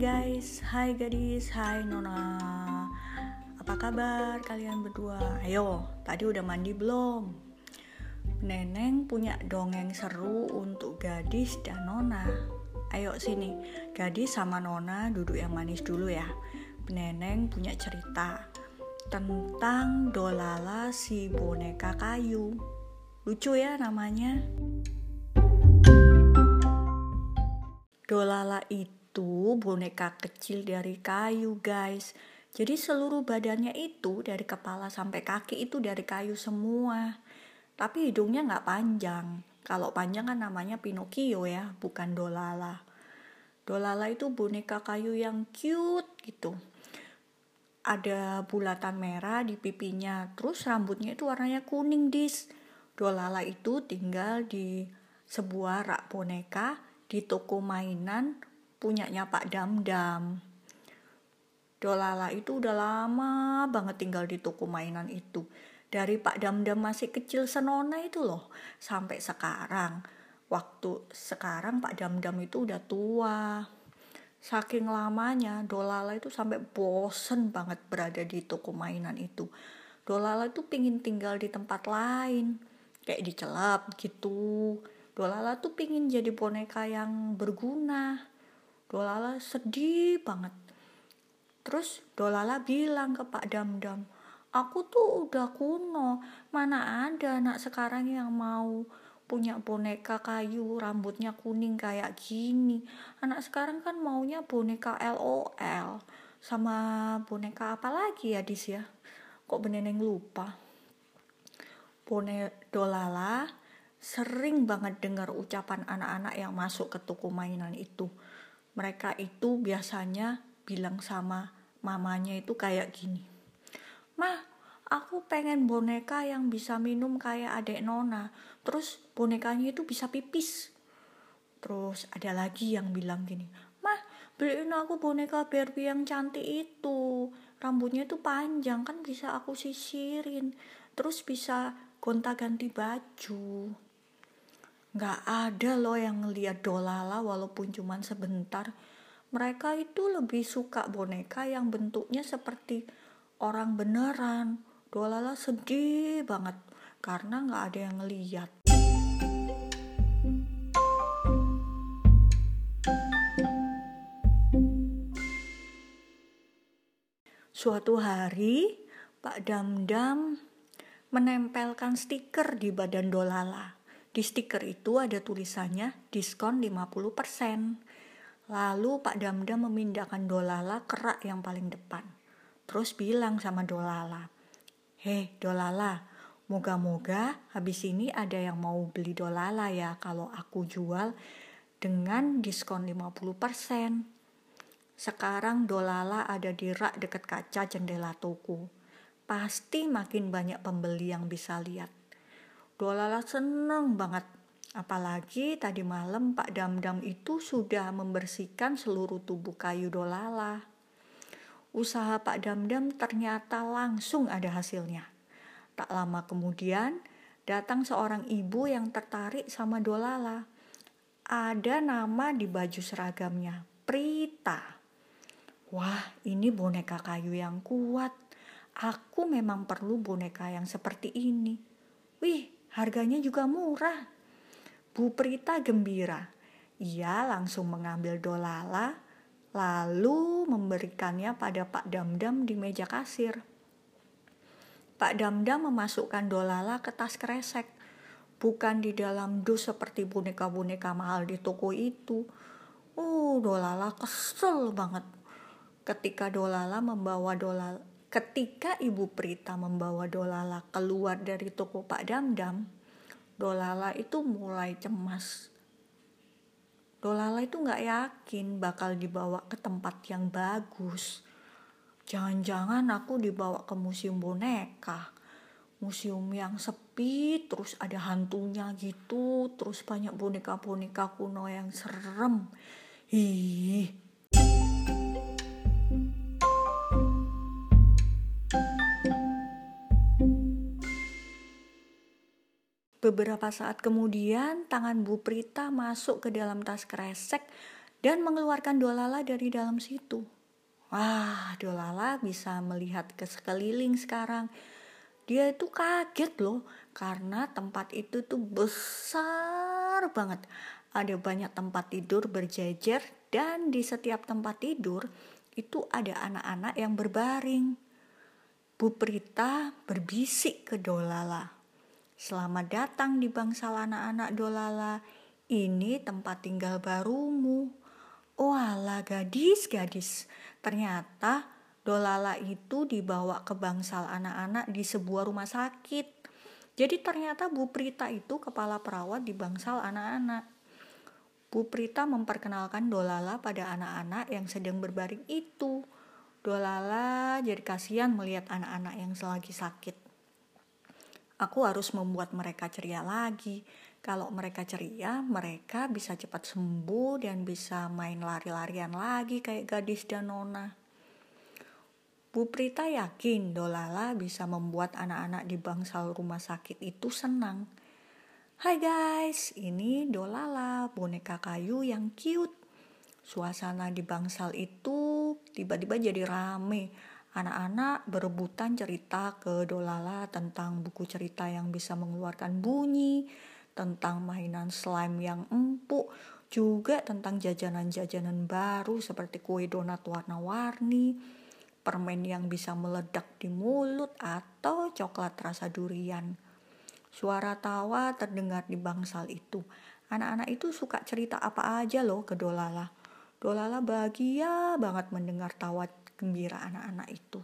guys, hai gadis, hai Nona. Apa kabar kalian berdua? Ayo, tadi udah mandi belum? Neneng punya dongeng seru untuk gadis dan Nona. Ayo sini, gadis sama Nona duduk yang manis dulu ya. Neneng punya cerita tentang Dolala si boneka kayu. Lucu ya namanya. Dolala itu itu boneka kecil dari kayu guys. Jadi seluruh badannya itu dari kepala sampai kaki itu dari kayu semua. Tapi hidungnya nggak panjang. Kalau panjang kan namanya Pinocchio ya, bukan Dolala. Dolala itu boneka kayu yang cute gitu. Ada bulatan merah di pipinya, terus rambutnya itu warnanya kuning dis. Dolala itu tinggal di sebuah rak boneka di toko mainan punyanya Pak Damdam. Dolala itu udah lama banget tinggal di toko mainan itu. Dari Pak Damdam masih kecil senona itu loh. Sampai sekarang. Waktu sekarang Pak Damdam itu udah tua. Saking lamanya Dolala itu sampai bosen banget berada di toko mainan itu. Dolala itu pingin tinggal di tempat lain. Kayak dicelap gitu. Dolala tuh pingin jadi boneka yang berguna Dolala sedih banget. Terus Dolala bilang ke Pak Damdam, aku tuh udah kuno, mana ada anak sekarang yang mau punya boneka kayu rambutnya kuning kayak gini. Anak sekarang kan maunya boneka LOL sama boneka apa lagi ya Dis ya? Kok beneneng lupa? Bone Dolala sering banget dengar ucapan anak-anak yang masuk ke toko mainan itu mereka itu biasanya bilang sama mamanya itu kayak gini. Mah, aku pengen boneka yang bisa minum kayak adek Nona. Terus bonekanya itu bisa pipis. Terus ada lagi yang bilang gini, Mah, beliin aku boneka Barbie yang cantik itu. Rambutnya itu panjang kan bisa aku sisirin. Terus bisa gonta ganti baju. Gak ada loh yang ngeliat Dolala walaupun cuma sebentar. Mereka itu lebih suka boneka yang bentuknya seperti orang beneran. Dolala sedih banget karena gak ada yang ngeliat. Suatu hari, Pak Damdam menempelkan stiker di badan Dolala di stiker itu ada tulisannya diskon 50%. Lalu Pak Damdam memindahkan Dolala ke rak yang paling depan. Terus bilang sama Dolala, Hei Dolala, moga-moga habis ini ada yang mau beli Dolala ya kalau aku jual dengan diskon 50%. Sekarang Dolala ada di rak dekat kaca jendela toko. Pasti makin banyak pembeli yang bisa lihat. Dolala seneng banget. Apalagi tadi malam Pak Damdam itu sudah membersihkan seluruh tubuh kayu Dolala. Usaha Pak Damdam ternyata langsung ada hasilnya. Tak lama kemudian datang seorang ibu yang tertarik sama Dolala. Ada nama di baju seragamnya, Prita. Wah, ini boneka kayu yang kuat. Aku memang perlu boneka yang seperti ini. Wih, Harganya juga murah. Bu Prita gembira. Ia langsung mengambil dolala lalu memberikannya pada Pak Damdam di meja kasir. Pak Damdam memasukkan dolala ke tas kresek, bukan di dalam dus seperti boneka-boneka mahal di toko itu. Uh, dolala kesel banget. Ketika dolala membawa dolala Ketika Ibu Prita membawa Dolala keluar dari toko Pak Damdam, Dolala itu mulai cemas. Dolala itu nggak yakin bakal dibawa ke tempat yang bagus. Jangan-jangan aku dibawa ke museum boneka. Museum yang sepi, terus ada hantunya gitu, terus banyak boneka-boneka kuno yang serem. Ih, Beberapa saat kemudian, tangan Bu Prita masuk ke dalam tas kresek dan mengeluarkan Dolala dari dalam situ. Wah, Dolala bisa melihat ke sekeliling sekarang. Dia itu kaget loh karena tempat itu tuh besar banget. Ada banyak tempat tidur berjejer dan di setiap tempat tidur itu ada anak-anak yang berbaring. Bu Prita berbisik ke Dolala. Selamat datang di bangsal anak-anak Dolala. Ini tempat tinggal barumu. Oh ala gadis-gadis, ternyata Dolala itu dibawa ke bangsal anak-anak di sebuah rumah sakit. Jadi ternyata Bu Prita itu kepala perawat di bangsal anak-anak. Bu Prita memperkenalkan Dolala pada anak-anak yang sedang berbaring itu. Dolala jadi kasihan melihat anak-anak yang selagi sakit. Aku harus membuat mereka ceria lagi kalau mereka ceria, mereka bisa cepat sembuh dan bisa main lari-larian lagi kayak gadis dan nona. Bu Prita yakin Dolala bisa membuat anak-anak di bangsal rumah sakit itu senang. Hai guys, ini Dolala, boneka kayu yang cute. Suasana di bangsal itu tiba-tiba jadi rame. Anak-anak berebutan cerita ke Dolala tentang buku cerita yang bisa mengeluarkan bunyi, tentang mainan slime yang empuk, juga tentang jajanan-jajanan baru seperti kue donat warna-warni, permen yang bisa meledak di mulut, atau coklat rasa durian. Suara tawa terdengar di bangsal itu. Anak-anak itu suka cerita apa aja loh ke Dolala. Dolala bahagia banget mendengar tawa gembira anak-anak itu.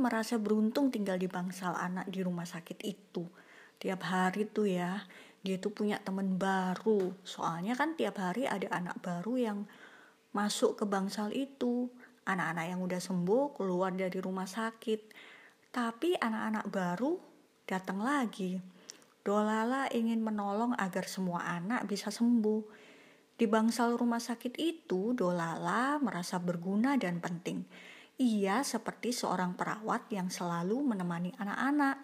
merasa beruntung tinggal di bangsal anak di rumah sakit itu. Tiap hari tuh ya, dia tuh punya temen baru. Soalnya kan tiap hari ada anak baru yang masuk ke bangsal itu. Anak-anak yang udah sembuh keluar dari rumah sakit. Tapi anak-anak baru datang lagi. Dolala ingin menolong agar semua anak bisa sembuh. Di bangsal rumah sakit itu, Dolala merasa berguna dan penting ia seperti seorang perawat yang selalu menemani anak-anak.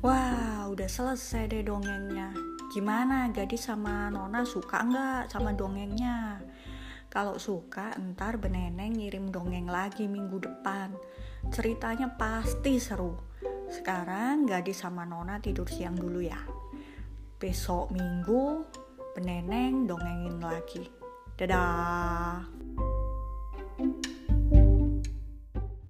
Wah, udah selesai deh dongengnya. Gimana gadis sama Nona suka nggak sama dongengnya? Kalau suka, ntar Beneneng ngirim dongeng lagi minggu depan. Ceritanya pasti seru. Sekarang gadis sama Nona tidur siang dulu ya. Besok minggu Peneneng dongengin lagi. Dadah.